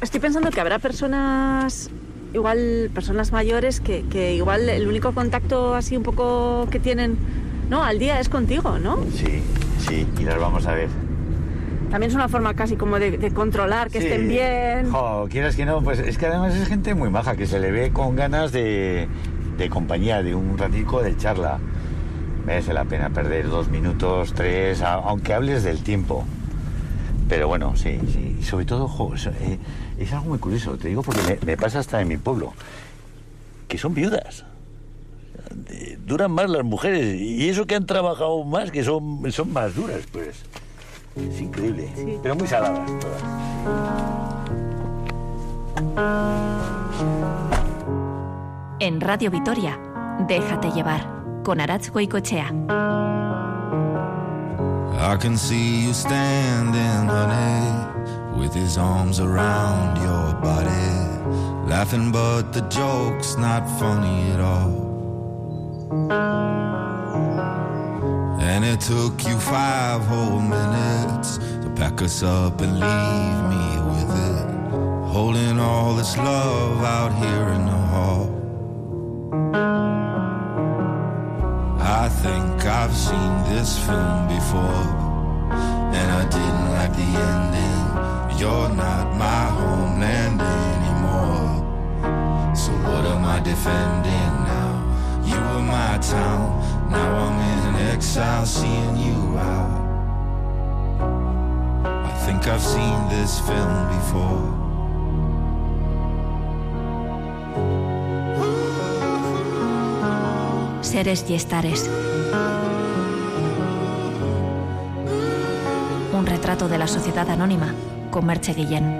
Estoy pensando que habrá personas, igual personas mayores, que, que igual el único contacto así un poco que tienen, ¿no? Al día es contigo, ¿no? Sí, sí, y las vamos a ver. También es una forma casi como de, de controlar que Sí. estén bien. Jo, quieras que no, pues es que además es gente muy maja, que se le ve con ganas de, de compañía, de un ratico de charla. Merece la pena perder dos minutos, tres, aunque hables del tiempo. Pero bueno, sí, sí. Y sobre todo, jo, eh, es algo muy curioso, te digo porque me, me pasa hasta en mi pueblo, que son viudas. Duran más las mujeres y eso que han trabajado más, que son, son más duras, pues. Es increíble, Sí. pero muy saladas todas. En Radio Vitoria, Déjate llevar, con Aratz Goicochea. I can see you standing, honey, with his arms around your body, laughing, but the joke's not funny at all. And it took you five whole minutes to pack us up and leave me with it, holding all this love out here in the hall. I think I've seen this film before, and I didn't like the ending. You're not my homeland anymore. So what am I defending now? You were my town, now I'm in exile, seeing you out. I think I've seen this film before. Seres y estares. Un retrato de la sociedad anónima con Merche Guillén.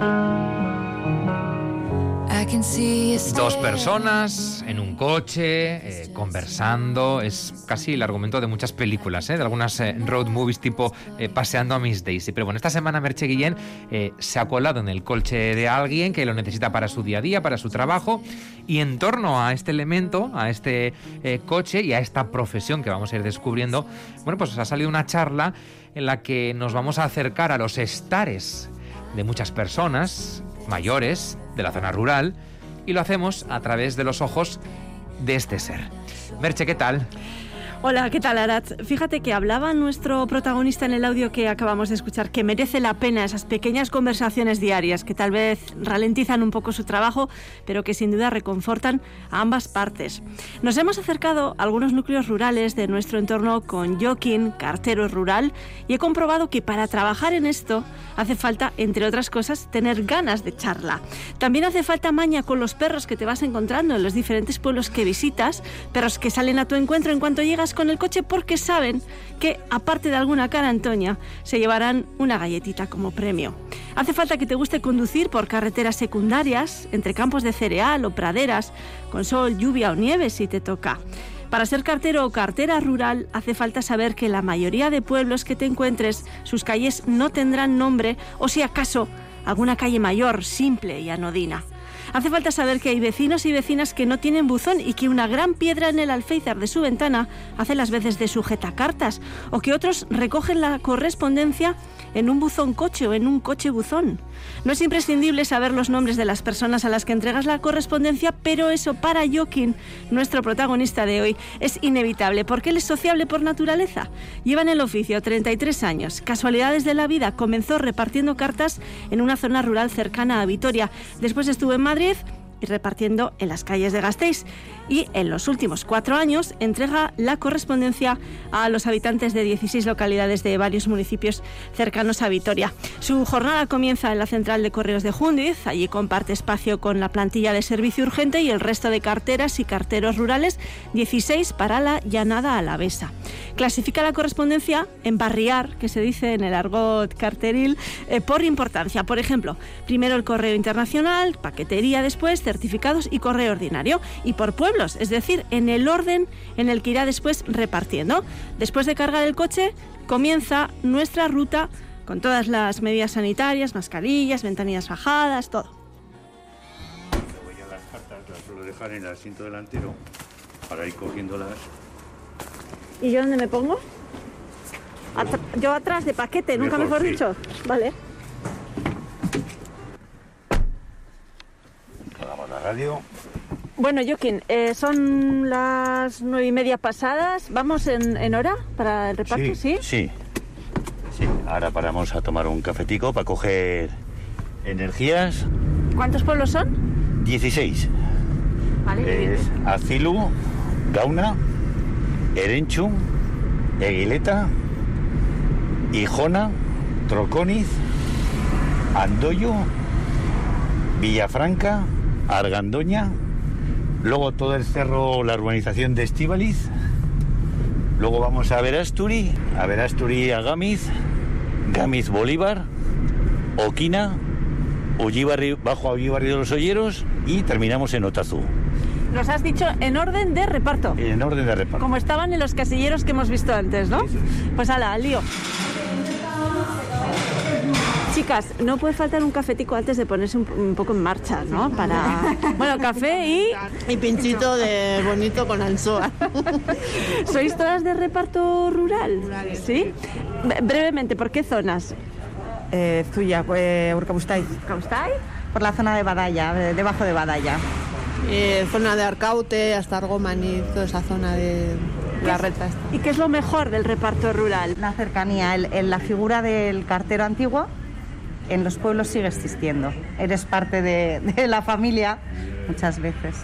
Dos personas en un coche, eh, conversando. Es casi el argumento de muchas películas, ¿eh? de algunas eh, road movies tipo eh, Paseando a Miss Daisy. Pero bueno, esta semana Merche Guillén eh, se ha colado en el coche de alguien que lo necesita para su día a día, para su trabajo. Y en torno a este elemento, a este eh, coche y a esta profesión que vamos a ir descubriendo, bueno, pues ha salido una charla en la que nos vamos a acercar a los estares de muchas personas mayores de la zona rural y lo hacemos a través de los ojos de este ser. Merche, ¿qué tal? Hola, ¿qué tal, Arat? Fíjate que hablaba nuestro protagonista en el audio que acabamos de escuchar, que merece la pena esas pequeñas conversaciones diarias que tal vez ralentizan un poco su trabajo, pero que sin duda reconfortan a ambas partes. Nos hemos acercado a algunos núcleos rurales de nuestro entorno con Joaquín, cartero rural, y he comprobado que para trabajar en esto hace falta, entre otras cosas, tener ganas de charla. También hace falta maña con los perros que te vas encontrando en los diferentes pueblos que visitas, perros que salen a tu encuentro en cuanto llegas con el coche porque saben que, aparte de alguna cara Antonia, se llevarán una galletita como premio. Hace falta que te guste conducir por carreteras secundarias, entre campos de cereal o praderas, con sol, lluvia o nieve si te toca. Para ser cartero o cartera rural hace falta saber que la mayoría de pueblos que te encuentres, sus calles no tendrán nombre o si acaso alguna calle mayor, simple y anodina. Hace falta saber que hay vecinos y vecinas que no tienen buzón y que una gran piedra en el alféizar de su ventana hace las veces de sujetacartas o que otros recogen la correspondencia en un buzón coche o en un coche buzón. No es imprescindible saber los nombres de las personas a las que entregas la correspondencia, pero eso para Joaquín, nuestro protagonista de hoy, es inevitable porque él es sociable por naturaleza. Lleva en el oficio 33 años. Casualidades de la vida, comenzó repartiendo cartas en una zona rural cercana a Vitoria. Después estuvo en Madrid y repartiendo en las calles de Gasteiz. Y en los últimos cuatro años entrega la correspondencia a los habitantes de 16 localidades de varios municipios cercanos a Vitoria. Su jornada comienza en la central de correos de Jundiz. Allí comparte espacio con la plantilla de servicio urgente y el resto de carteras y carteros rurales, 16 para la llanada alavesa. Clasifica la correspondencia en barriar, que se dice en el argot carteril, eh, por importancia. Por ejemplo, primero el correo internacional, paquetería después, certificados y correo ordinario. Y por pueblos, es decir, en el orden en el que irá después repartiendo. Después de cargar el coche, comienza nuestra ruta con todas las medidas sanitarias, mascarillas, ventanillas bajadas, todo. Voy a las cartas, las suelo dejar en el asiento delantero para ir cogiéndolas. ¿Y yo dónde me pongo? Atr- yo atrás de paquete, nunca Mejor, sí. dicho. Vale. radio. Bueno, Joaquín, eh, son las nueve y media pasadas. ¿Vamos en, en hora para el reparto? Sí. Sí. Sí, ahora paramos a tomar un cafetico para coger energías. ¿Cuántos pueblos son? 16. Vale. Es Azilu, Gauna, Erenchu, Eguileta, Ijona, Troconiz, Andoyo, Villafranca, Argandoña, luego todo el cerro, la urbanización de Estíbaliz, luego vamos a Verasturi, a Verasturi a Gamiz, Gamiz Bolívar, Oquina, Ullibarri, bajo a Ullibarri de los Olleros y terminamos en Otazú, Nos has dicho en orden de reparto. en orden de reparto. Como estaban en los casilleros que hemos visto antes, ¿no? Pues ala, al lío. Chicas, no puede faltar un cafetico antes de ponerse un, un poco en marcha, ¿no? Para. Bueno, café y. Y pinchito de bonito con anchoa. ¿Sois todas de reparto rural? ¿Sí? Bre- Brevemente, ¿por qué zonas? Eh, Zuya, eh, Urkabustaiz. ¿Caustai? Por la zona de Badalla, de- debajo de Badalla. Eh, zona de Arcaute, hasta Argomani, toda esa zona de la esta. ¿Y qué es lo mejor del reparto rural? La cercanía, el- el- la figura del cartero antiguo en los pueblos sigue existiendo. Eres parte de, de la familia muchas veces.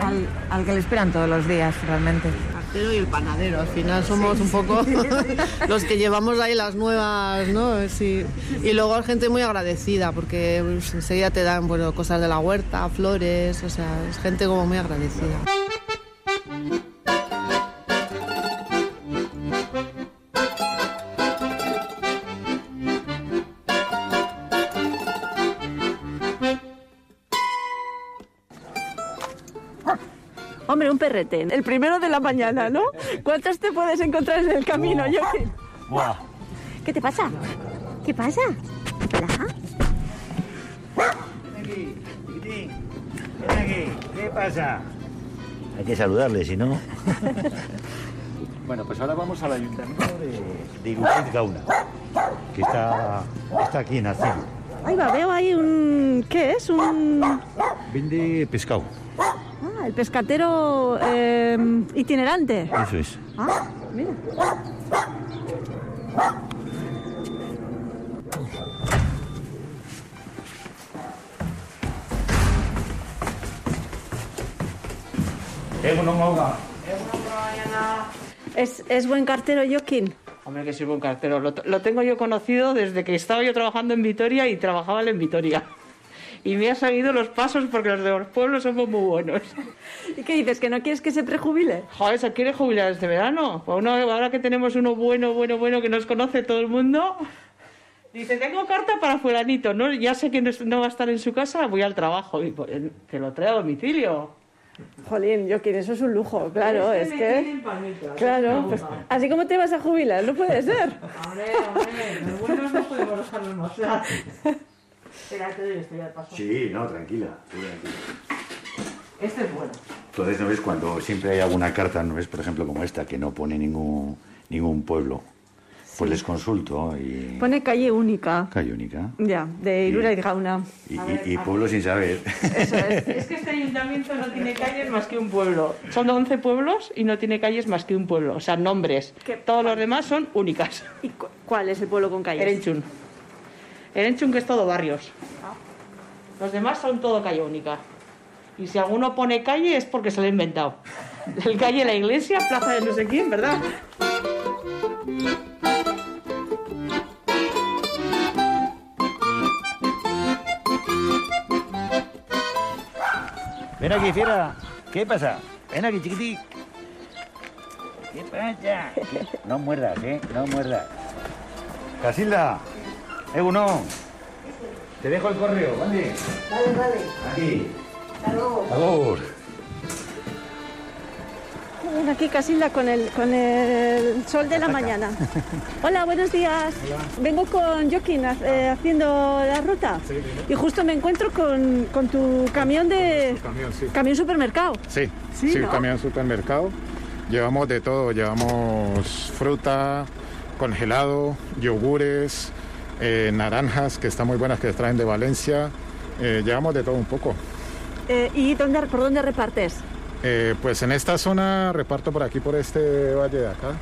Al, al que le esperan todos los días, realmente. El cartero y el panadero, al final somos un poco los que llevamos ahí las nuevas, ¿no? Sí. Y luego hay gente muy agradecida porque pues, enseguida te dan bueno, cosas de la huerta, flores, o sea, es gente como muy agradecida. Hombre, un perrete. El primero de la mañana, ¿no? ¿Cuántos te puedes encontrar en el camino, Joaquín? Buah. ¿Qué te pasa? ¿Qué pasa? Hola. Chiquitín, ven aquí, ¿qué pasa? Hay que saludarle, si no. bueno, pues ahora vamos al ayuntamiento de, de Gauna, que está, está aquí en Acén. Ahí va, veo ahí un... ¿Qué es? Un... Vende pescado, Ah, el pescatero eh, itinerante. eso es. Ah, mira. ¿Es, ¿Es buen cartero, Joaquín? Hombre, que soy buen cartero. Lo, lo tengo yo conocido desde que estaba yo trabajando en Vitoria y trabajaba él en Vitoria. Y me ha seguido los pasos porque los de los pueblos somos muy buenos. ¿Y qué dices? ¿Que no quieres que se prejubile? Joder, ¿se quiere jubilar este verano? Pues uno, ahora que tenemos uno bueno, bueno, bueno que nos conoce todo el mundo. Dice, tengo carta para fulanito, ¿no? Ya sé que no, es- va a estar en su casa, voy al trabajo y pues, te lo trae a domicilio. Jolín, Joaquín, eso es un lujo, claro, es que... Claro, pues, así como te vas a jubilar, no puede ser. Hombre, hombre, los buenos no podemos mostrar. Espera, te doy paso. Sí, no, tranquila. Este es bueno. Entonces, ¿no ves? Cuando siempre hay alguna carta, ¿no ves? Por ejemplo, como esta, que no pone ningún, ningún pueblo, pues les consulto y... Pone calle única. Calle única. Ya, de Irura y Gauna. Y, y- y pueblo sin saber. Eso es. Es que este ayuntamiento no tiene calles más que un pueblo. Son 11 pueblos y no tiene calles más que un pueblo. O sea, nombres. Todos los demás son únicas. ¿Y cu- cuál es el pueblo con calles? Erenchun. Erenchun que es todo barrios. Los demás son todo calle única. Y si alguno pone calle es porque se lo ha inventado. El calle, la iglesia, plaza de no sé quién, ¿verdad? Ven aquí, fiera. ¿Qué pasa? Ven aquí, chiquitín. ¿Qué pasa? No muerdas, ¿eh? No muerdas. Casilda. Eh, uno. Te dejo el correo, ¿vale? Vale, vale. Aquí. Hasta luego. Bueno, aquí Casilda con el, con el sol de la mañana. Hola, buenos días. Vengo con Joaquín eh, haciendo la ruta. Y justo me encuentro con, con tu camión de... Camión, sí. Camión supermercado. Sí, Sí, sí, ¿no? camión supermercado. Llevamos de todo, llevamos fruta, congelado, yogures, eh, naranjas que están muy buenas que traen de Valencia. Eh, llevamos de todo un poco. Eh, ¿Y dónde, por dónde repartes? Pues en esta zona reparto por aquí, por este valle de acá.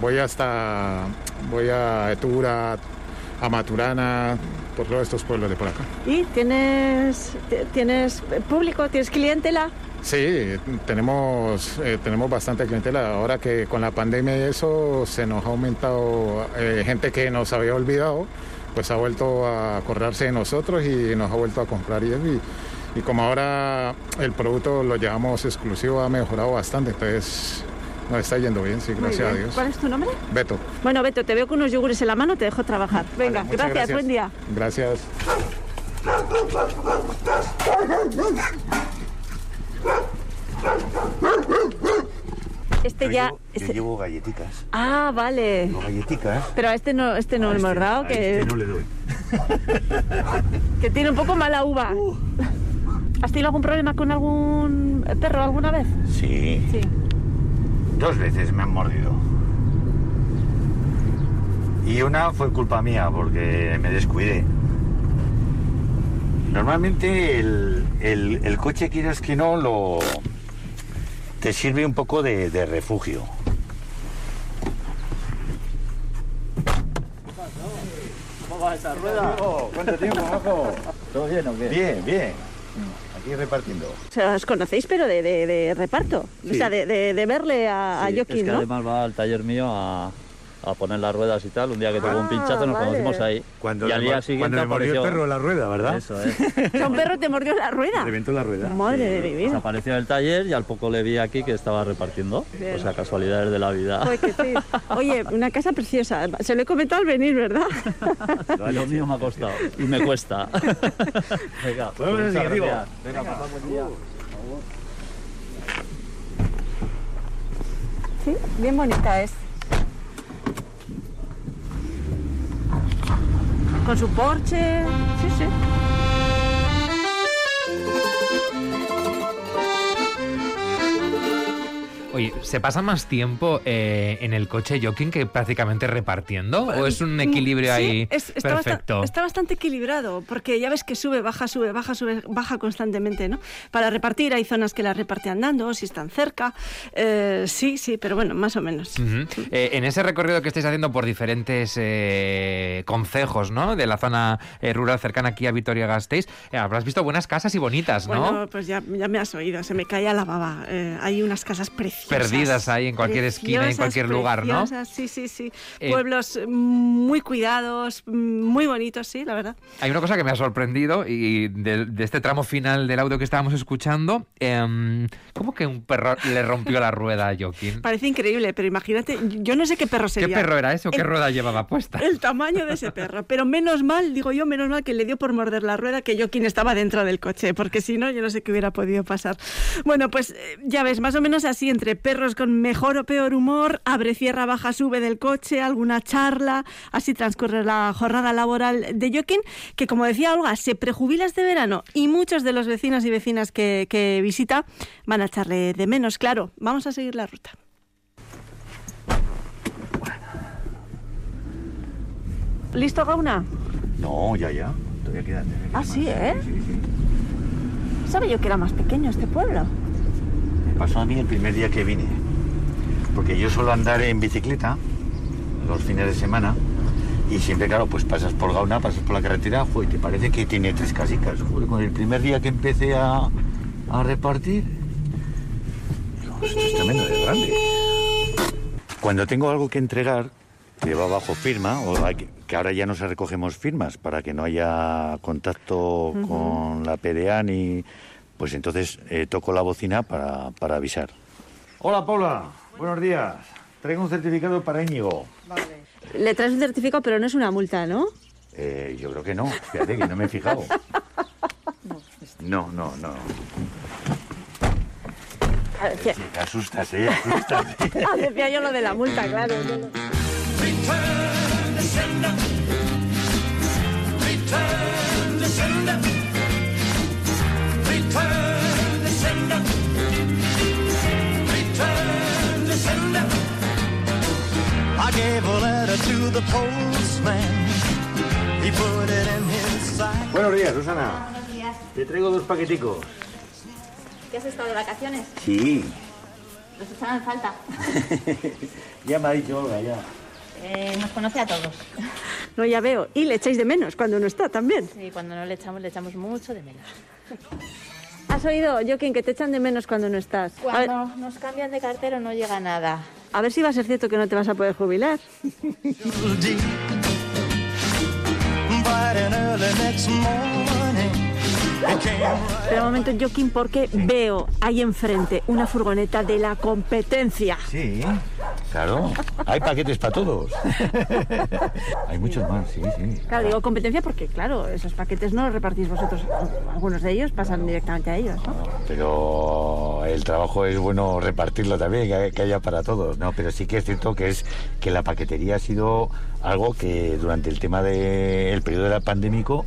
Voy hasta, voy a Etura, a Maturana, por todos estos pueblos de por acá. ¿Y tienes, tienes público, tienes clientela? Sí, tenemos, eh, tenemos bastante clientela. Ahora que con la pandemia y eso se nos ha aumentado eh, gente que nos había olvidado, pues ha vuelto a acordarse de nosotros y nos ha vuelto a comprar y, y, y como ahora el producto lo llevamos exclusivo ha mejorado bastante, entonces nos está yendo bien, sí, gracias a. Dios. ¿Cuál es tu nombre? Beto. Bueno, Beto, te veo con unos yogures en la mano, te dejo trabajar. Venga, Vale, gracias, buen día. Gracias. Este Yo ya... llevo- este- Yo llevo galletitas. Ah, vale. Llevo galletitas. Pero a este no, este no A le hemos este- dado, a que, este no le doy. que tiene un poco mala uva. ¿Has tenido algún problema con algún perro alguna vez? Sí. Sí. Dos veces me han mordido. Y una fue culpa mía porque me descuidé. Normalmente el, el- el coche, quieras que no, lo te sirve un poco de, de refugio. ¿Cómo va esa rueda? ¿Cuánto tiempo, Majo? ¿Todo bien o qué? Bien, bien. Aquí repartiendo. O sea, os conocéis, pero de, de- de reparto. O Sí. sea, de, de- verle a, a Sí, Joaquín, es que ¿no? además va al taller mío a, a poner las ruedas y tal. Un día que tuvo un Ah, pinchazo nos vale. conocimos ahí. Cuando y al día siguiente cuando le mordió el apareció... perro la rueda, ¿verdad? Eso es. Un perro te mordió la rueda. Reventó la rueda. Madre de mi vida. Desapareció en el taller y al poco le vi aquí que estaba repartiendo. Bien. O sea, casualidades de la vida. Joder, que sí. Oye, una casa preciosa. Se lo he comentado al venir, ¿verdad? Lo mío me ha costado y me cuesta. Venga, pues. Venga, pasad buen día. Sí, bien bonita es. Con su porche. Sí, sí. Oye, ¿se pasa más tiempo eh, en el coche jogging que prácticamente repartiendo? ¿O es un equilibrio Sí, ahí es- está, perfecto? está bastante equilibrado, porque ya ves que sube, baja, sube, baja, sube, baja constantemente, ¿no? Para repartir hay zonas que la reparte andando, si están cerca. Eh, sí, sí, pero bueno, más o menos. Eh, en ese recorrido que estáis haciendo por diferentes concejos, ¿no? De la zona rural cercana aquí a Vitoria-Gasteiz, habrás visto buenas casas y bonitas, ¿no? Bueno, pues ya, ya me has oído, se me caía la baba. Hay unas casas preciosas. Perdidas ahí en cualquier esquina, en cualquier lugar, ¿no? Sí, sí, sí. Eh, Pueblos muy cuidados, muy bonitos, sí, la verdad. Hay una cosa que me ha sorprendido y de, de este tramo final del audio que estábamos escuchando, em, ¿cómo que un perro le rompió la rueda a Joaquín? Parece increíble, pero imagínate, yo no sé qué perro ¿Qué sería. perro era ese o qué El- rueda llevaba puesta? El tamaño de ese perro. Pero menos mal, digo yo, menos mal que le dio por morder la rueda que quien estaba dentro del coche, porque si no, yo no sé qué hubiera podido pasar. Bueno, pues eh, ya ves, más o menos así, entre perros con mejor o peor humor, abre, cierra, baja, sube del coche, alguna charla, así transcurre la jornada laboral de Joaquín, que como decía Olga, se prejubila este verano y muchos de los vecinos y vecinas que, que visita van a echarle de menos. Claro, vamos a seguir la ruta. ¿Listo, Gauna? No, ya, ya. Todavía queda. todavía queda Ah, más. sí, ¿eh? Sí, sí. Sabe yo que era más pequeño este pueblo. Pasó a mí el primer día que vine. Porque yo suelo andar en bicicleta los fines de semana y siempre, claro, pues pasas por Gauna, pasas por la carretera, te parece que tiene tres casicas. Con el primer día que empecé a, a repartir, digo, esto es tremendo de grande. Cuando tengo algo que entregar, que va bajo firma, o hay que, que ahora ya no se recogemos firmas para que no haya contacto con la PDA ni... Pues entonces eh, toco la bocina para, para avisar. Hola Paula, buenos días. Traigo un certificado para Íñigo. Le traes un certificado, pero no es una multa, ¿no? Eh, yo creo que no, fíjate que no me he fijado. No, no, no. Ah, decía- Te asustas, ¿eh? Asustas. Ah, decía yo lo de la multa, claro. Return Return to sender. Return to sender. I gave a letter to the postman. He put it in his sack. Buenos días, Susana. Buenos días. Te traigo dos paqueticos. ¿Qué has estado de vacaciones? Sí, Los echaban en falta. ya me ha dicho Olga, ya. Eh, nos conoce a todos. No, ya veo. Y le echáis de menos cuando no está también. Sí, cuando no le echamos, le echamos mucho de menos. ¿Has oído, Joaquín, que te echan de menos cuando no estás? A ver, Cuando nos cambian de cartero no llega nada. a ver si va a ser cierto que no te vas a poder jubilar. Espera un momento, Joaquín, porque veo ahí enfrente una furgoneta de la competencia. Sí, claro. Hay paquetes para todos. Hay muchos más, sí, sí. Claro, digo competencia porque, claro, esos paquetes no los repartís vosotros. Algunos de ellos pasan directamente a ellos, ¿no? Pero el trabajo es bueno repartirlo también, que, haya para todos, ¿no? Pero sí que es cierto que es que la paquetería ha sido algo que durante el tema del periodo de la pandémico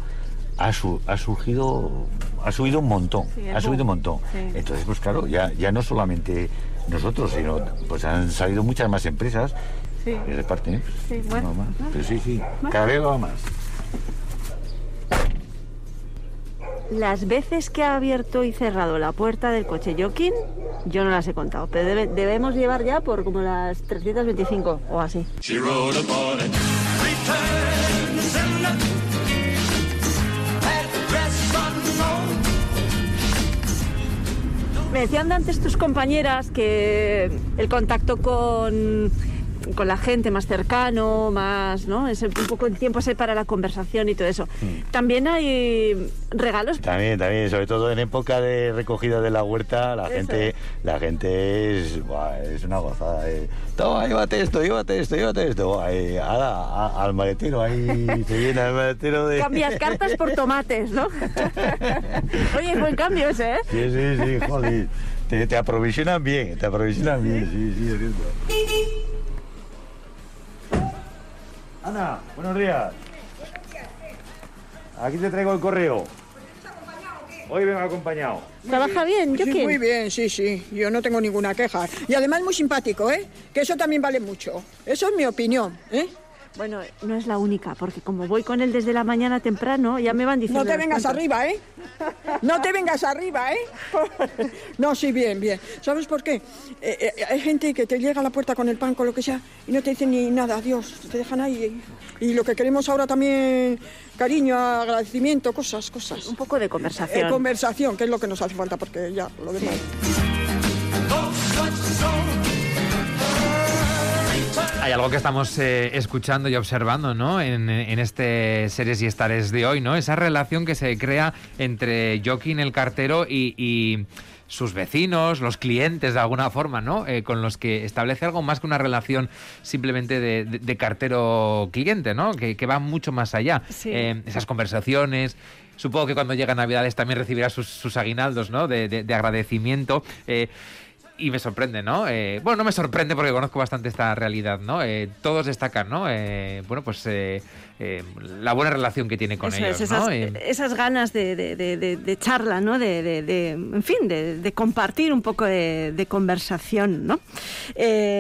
ha, su- ha surgido, ha subido un montón, Sí, ha subido un montón. Sí. Entonces, pues claro, ya, ya no solamente nosotros, sino pues han salido muchas más empresas Sí. que reparten. Sí, bueno. no más. Pero sí, sí, cada vez va más. Las veces que ha abierto y cerrado la puerta del coche Joaquín, yo no las he contado, pero debe- debemos llevar ya por como las 325 o así. She Me decían antes tus compañeras que el contacto con, con la gente más cercano, más, ¿no? Es un poco el tiempo ese para la conversación y todo eso. También hay regalos. También, también, sobre todo en época de recogida de la huerta, la Eso gente, la gente es, buah, es una gozada. eh. Toma, llévate esto, llévate esto, llévate esto. Buah, eh, ala, a- al maletero, ahí se llena el maletero de. Cambias cartas por tomates, ¿no? Oye, buen cambio ese, ¿eh? Sí, sí, sí, joder. Te, te aprovisionan bien, te aprovisionan bien, sí, sí, es cierto. Ana, buenos días. Aquí te traigo el correo. Hoy vengo acompañado. ¿Trabaja bien, Sí, Joaquín? muy bien, sí, sí. Yo no tengo ninguna queja. Y además muy simpático, ¿eh? Que eso también vale mucho. Eso es mi opinión, ¿eh? Bueno, no es la única, porque como voy con él desde la mañana temprano, ya me van diciendo... No te vengas cuentos. arriba, ¿eh? No te vengas arriba, ¿eh? No, sí, bien, bien. ¿Sabes por qué? Eh, eh, hay gente que te llega a la puerta con el pan, con lo que sea, y no te dicen ni nada, adiós, te dejan ahí. Y lo que queremos ahora también, cariño, agradecimiento, cosas, cosas. Un poco de conversación. Eh, conversación, que es lo que nos hace falta, porque ya, lo demás. Hay algo que estamos eh, escuchando y observando, ¿no? En, en este Seres y Estares de hoy, ¿no? Esa relación que se crea entre Joaquín el cartero y, y sus vecinos, los clientes de alguna forma, ¿no? Eh, con los que establece algo más que una relación simplemente de, de- de cartero-cliente, ¿no? Que, que va mucho más allá. Sí. Eh, esas conversaciones. Supongo que cuando llega Navidades también recibirá sus, sus aguinaldos, ¿no? De, de- de agradecimiento. Eh, y me sorprende, ¿no? Eh, bueno, no me sorprende porque conozco bastante esta realidad, ¿no? Eh, todos destacan, ¿no? Eh, bueno, pues eh, eh, la buena relación que tiene con Eso ellos, es, ¿no? esas, Eh, esas ganas de, de- de- de- charla, ¿no? De, en fin, de, compartir un poco de, conversación, ¿no?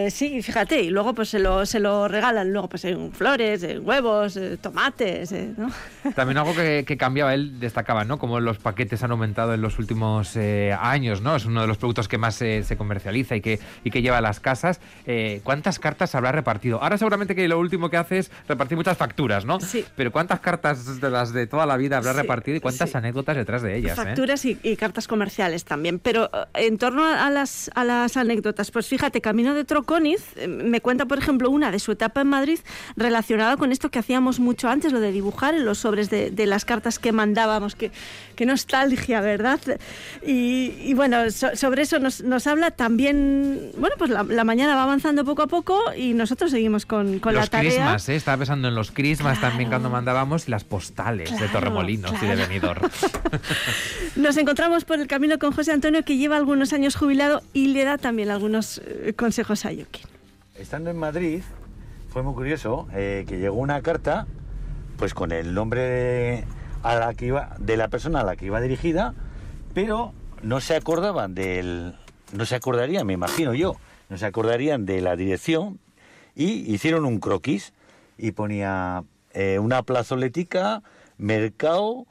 Sí, fíjate, y luego pues se lo, se lo regalan, luego pues en flores, en huevos, tomates, ¿no? También algo que, que cambiaba, él destacaba, ¿no? Como los paquetes han aumentado en los últimos años, ¿no? Es uno de los productos que más eh, se comercializa y que, y que lleva a las casas. Eh, ¿Cuántas cartas habrá repartido? Ahora seguramente que lo último que hace es repartir muchas facturas, ¿no? Sí. Pero ¿cuántas cartas de las de toda la vida habrá Sí, repartido y cuántas sí. anécdotas detrás de ellas? eh? Facturas y, y cartas comerciales también. Pero eh, en torno a, las, a las anécdotas, pues fíjate, Camino de Troconiz eh, me cuenta, por ejemplo, una de su etapa en Madrid relacionada con esto que hacíamos mucho antes, lo de dibujar en los sobres de, de las cartas que mandábamos. Qué, qué nostalgia, ¿verdad? Y, y bueno, so- sobre eso nos, nos habla también, bueno, pues la, la mañana va avanzando poco a poco y nosotros seguimos con, con los la tarea. crismas, ¿eh? Estaba pensando en los crismas también cuando mandábamos y las postales de Claro, Torremolinos y de claro. Benidorm. Nos encontramos por el camino con José Antonio, que lleva algunos años jubilado y le da también algunos eh, consejos a Joaquín. Estando en Madrid, fue muy curioso eh, que llegó una carta, pues con el nombre de, a la que iba, de la persona a la que iba dirigida, pero no se acordaban del, no se acordarían, me imagino yo, no se acordarían de la dirección y hicieron un croquis y ponía eh, una plazoletica, mercado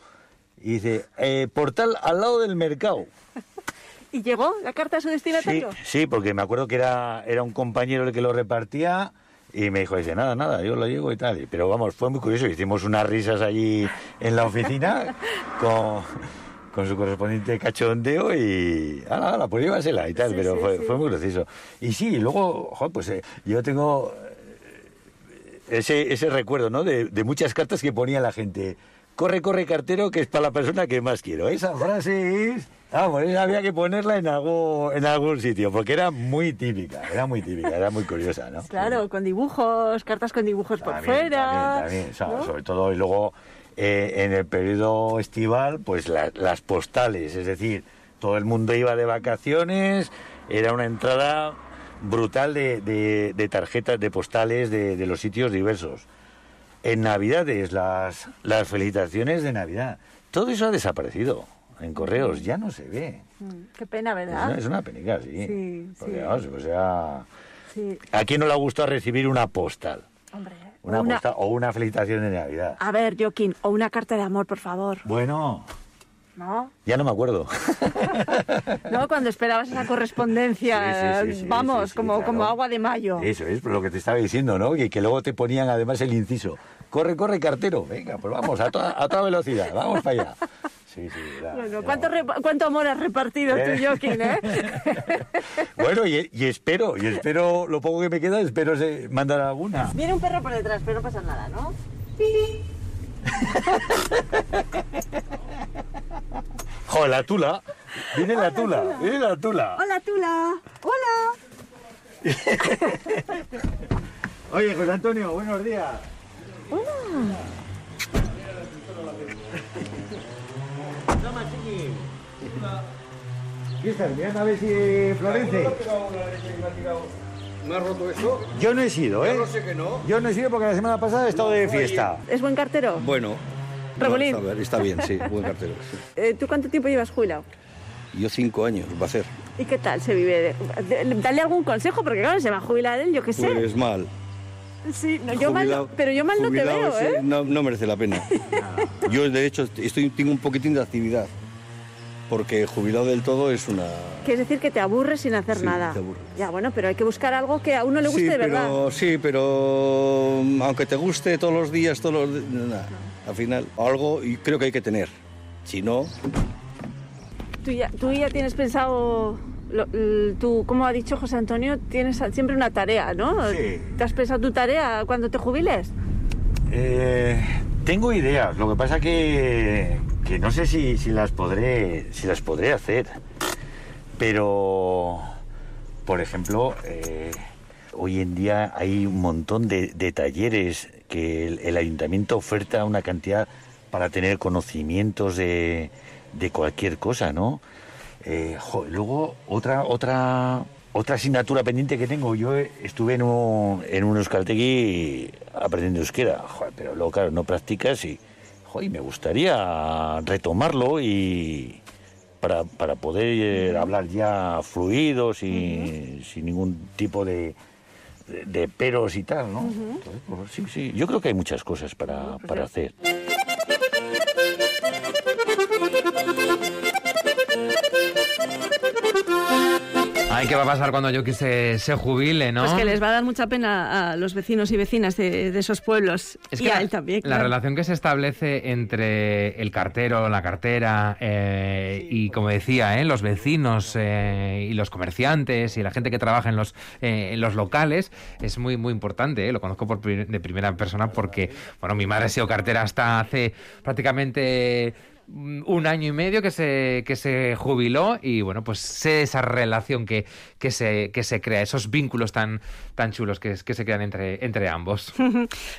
Y dice, eh, portal al lado del mercado. ¿Y llegó la carta a su Sí, destinatario? sí, porque me acuerdo que era, era un compañero el que lo repartía y me dijo, dice, nada, nada, yo lo llevo y tal. Pero vamos, fue muy curioso, hicimos unas risas allí en la oficina con, con su correspondiente cachondeo y, ala, ala, pues llévasela y tal, Sí, pero sí, fue, sí. fue muy gracioso. Y sí, luego, jo, pues eh, yo tengo eh, ese, ese recuerdo, ¿no? De, de muchas cartas que ponía la gente. Corre, corre, cartero, que es para la persona que más quiero. Esa frase es... Vamos, esa había que ponerla en algún, en algún sitio, porque era muy típica, era muy típica, era muy curiosa, ¿no? Claro, con dibujos, cartas con dibujos por También, fuera. también, también, ¿no? sobre todo, y luego eh, en el periodo estival, pues la- las postales, es decir, todo el mundo iba de vacaciones, era una entrada brutal de, de- de tarjetas, de postales de, de los sitios diversos. En Navidades, las, las felicitaciones de Navidad, todo eso ha desaparecido en correos, ya no se ve. Mm, Qué pena, Es ¿verdad? una, es una penica, sí. Sí, Porque, sí. vamos, o sea, Sí. ¿a quién no le gusta recibir una postal? Hombre. Una o una felicitación de Navidad. A ver, Joaquín, o una carta de amor, por favor. Bueno, ¿No? ya no me acuerdo. ¿No? Cuando esperabas esa correspondencia, Sí, sí, sí, sí, vamos, como, claro. como agua de mayo. Eso es lo que te estaba diciendo, ¿no? Y que luego te ponían además el inciso. Corre, corre, cartero. Venga, pues vamos, a toda, a toda velocidad. Vamos para allá. Sí, sí, Bueno, ¿cuánto, ¿cuánto amor has repartido Eh. tú, Joaquín, eh? Bueno, y, y espero, y espero, lo poco que me queda, espero se mandar alguna. Viene un perro por detrás, pero no pasa nada, ¿no? Joder, la tula. Viene la tula, viene la tula. Hola, Tula. Hola. Oye, José Antonio, buenos días. Hola. Toma, chiqui. ¿Qué estás? Mirando a ver si florece. ¿Me has roto eso? Yo no he sido, ¿eh? Yo no sé que no. Yo no he sido porque la semana pasada he estado de fiesta. ¿Es buen cartero? Bueno. Regulín. no, está, bien, está bien, sí, buen cartero. sí. Eh, ¿Tú cuánto tiempo llevas jubilado? Yo cinco años va a ser. ¿Y qué tal se vive? De- de- Dale algún consejo, porque claro, se va a jubilar él, yo qué sé. Pues mal. Sí, no, yo mal, pero yo mal no te veo, ese ¿eh? No, no merece la pena. Yo, de hecho, estoy, tengo un poquitín de actividad. Porque jubilado del todo es una... Quiere decir que te aburres sin hacer Sí, nada. te aburres. Ya, bueno, pero hay que buscar algo que a uno le guste sí, de verdad. pero, sí, pero mm, aunque te guste todos los días, todos los nada, al final algo y creo que hay que tener. Si no, Tú ya, tú ya tienes pensado, lo- tú, como ha dicho José Antonio, tienes siempre una tarea, ¿no? Sí. ¿Te has pensado tu tarea cuando te jubiles? Eh, tengo ideas, lo que pasa que, que no sé si, si las podré si las podré hacer. Pero, por ejemplo, eh, hoy en día hay un montón de, de talleres que el, el ayuntamiento oferta una cantidad para tener conocimientos de, de cualquier cosa, ¿no? Eh, jo, luego, otra, otra, otra asignatura pendiente que tengo, yo estuve en un, en un euskaltegui aprendiendo euskera, Joder, pero luego, claro, no practicas y, joder, me gustaría retomarlo y para, para poder hablar ya fluido, sin, sin ningún tipo de, de, de peros y tal, ¿no? Entonces, pues, sí, sí, yo creo que hay muchas cosas para, para hacer. Ay, ¿qué va a pasar cuando yo se, se jubile, no? Pues que les va a dar mucha pena a los vecinos y vecinas de, de esos pueblos. Es y que a la, él también. la claro. relación que se establece entre el cartero, la cartera eh, y, como decía, eh, los vecinos eh, y los comerciantes y la gente que trabaja en los, eh, en los locales es muy, muy importante. eh. Lo conozco por de primera persona porque, bueno, mi madre ha sido cartera hasta hace prácticamente un año y medio que se, que se jubiló y bueno, pues sé esa relación que, que, se, que se crea, esos vínculos tan, tan chulos que, que se crean entre, entre ambos.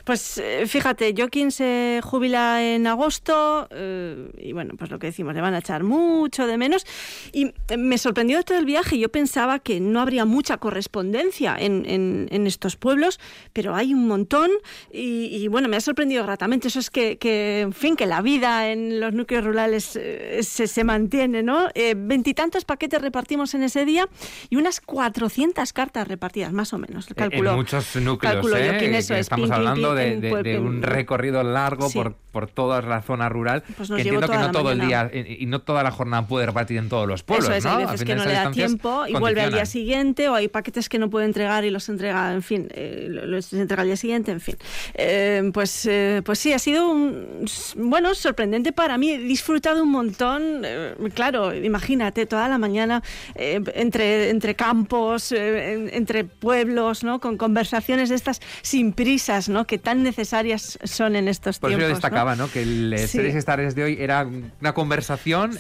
Pues eh, fíjate, Joaquín se jubila en agosto eh, y bueno, pues lo que decimos, le van a echar mucho de menos. Y eh, me sorprendió todo el viaje, yo pensaba que no habría mucha correspondencia en, en- en estos pueblos, pero hay un montón y, y, bueno, me ha sorprendido gratamente. Eso es que, que, en fin, que la vida en los núcleos comercio rural es, eh, se, se mantiene, ¿no? Eh, Veintitantos paquetes repartimos en ese día y unas 400 cartas repartidas, más o menos. Calculo, en muchos núcleos, calculo yo que en eso Que es, Estamos pin, hablando pin, de, un recorrido largo Sí. por, por toda la zona rural. Pues que entiendo que no todo el día y no toda la jornada puede repartir en todos los pueblos, Eso es, ¿no? hay veces que no le da tiempo y vuelve al día siguiente, o hay paquetes que no puede entregar y los entrega, en fin, eh, lo- los entrega al día siguiente, en fin. Eh, pues, eh, pues sí, ha sido un, bueno, sorprendente para mí. Disfrutado un montón, eh, claro, imagínate, toda la mañana eh, entre, entre campos, eh, en- entre pueblos, ¿no? Con conversaciones de estas sin prisas, ¿no? Que tan necesarias son en estos Por eso tiempos. yo ¿no? destacaba, ¿no? Que el Sí. Series Stars de hoy era una conversación Sí.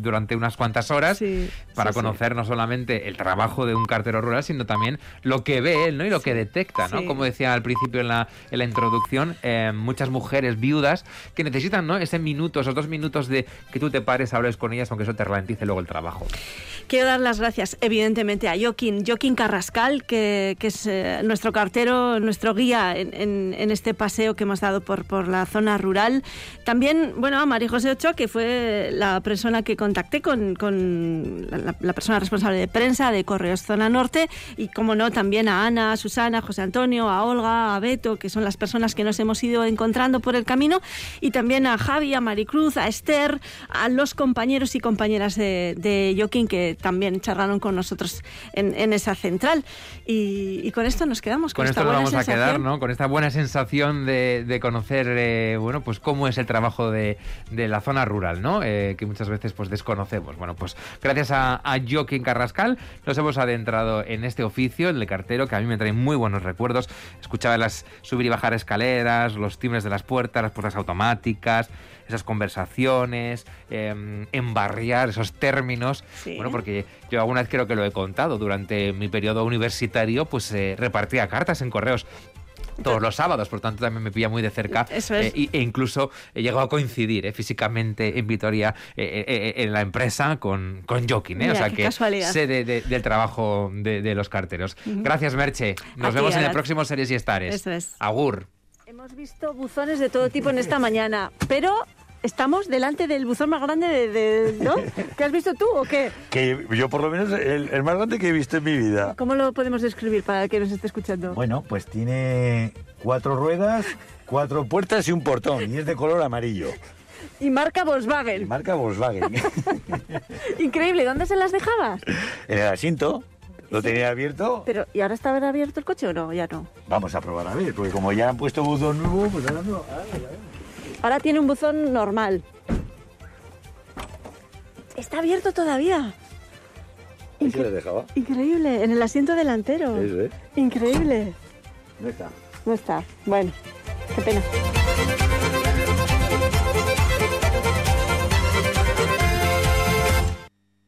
durante unas cuantas horas para sí, conocer no solamente el trabajo de un cartero rural, sino también lo que ve él, ¿no? Y lo que detecta, ¿no? Como decía al principio en la, en la introducción, muchas mujeres viudas que necesitan, ¿no? Ese minuto, esos dos minutos de que tú te pares, hables con ellas, aunque eso te ralentice luego el trabajo. Quiero dar las gracias, evidentemente, a Joaquín, Joaquín Carrascal, que, que es eh, nuestro cartero, nuestro guía en, en- en este paseo que hemos dado por, por la zona rural. También, bueno, a María José Ochoa, que fue la persona que contacté con, con la, la persona responsable de prensa de Correos Zona Norte, y como no, también a Ana, a Susana, a José Antonio, a Olga, a Beto, que son las personas que nos hemos ido encontrando por el camino, y también a Javi, a Maricruz, a Esther, a los compañeros y compañeras de, de Joaquín que también charlaron con nosotros en, en esa central. Y, y con esto nos quedamos. Con, Con esta esto nos vamos a quedar, sensación. ¿no? Con esta buena sensación de, de conocer, eh, bueno, pues cómo es el trabajo de, de la zona rural, ¿no? Eh, que muchas veces pues desconocemos. Bueno, pues gracias a, a Joaquín Carrascal nos hemos adentrado en este oficio, el de cartero, que a mí me trae muy buenos recuerdos. Escuchaba las subir y bajar escaleras, los timbres de las puertas, las puertas automáticas, esas conversaciones, eh, embarriar esos términos. Sí. Bueno, porque yo alguna vez creo que lo he contado, durante mi periodo universitario, pues eh, repartía cartas en correos todos los sábados, por tanto también me pilla muy de cerca Eso es. eh, y- e incluso he llegado a coincidir eh, físicamente en Vitoria eh, en la empresa con, con Joaquín, eh, o sea qué que casualidad. sé de- de- del trabajo de, de los carteros. Gracias Merche, nos vemos en el próximo Series y Estares. Eso es. Agur. Hemos visto buzones de todo tipo en esta mañana, pero estamos delante del buzón más grande de, de- ¿no? ¿Qué has visto tú o qué? Que yo por lo menos el, el más grande que he visto en mi vida. ¿Cómo lo podemos describir para el que nos esté escuchando? Bueno, pues tiene cuatro ruedas, cuatro puertas y un portón. Y es de color amarillo. Y marca Volkswagen. Marca Volkswagen. Increíble, ¿dónde se las dejabas? en el asiento lo tenía abierto. Pero, ¿y ahora está abierto el coche o no? Ya no. Vamos a probar a ver, porque como ya han puesto buzón nuevo, pues ahora no. Ahora tiene un buzón normal. Está abierto todavía. Ahí se lo dejaba. Increíble, en el asiento delantero. Eso, ¿eh? Increíble. No está. No está. Bueno, qué pena.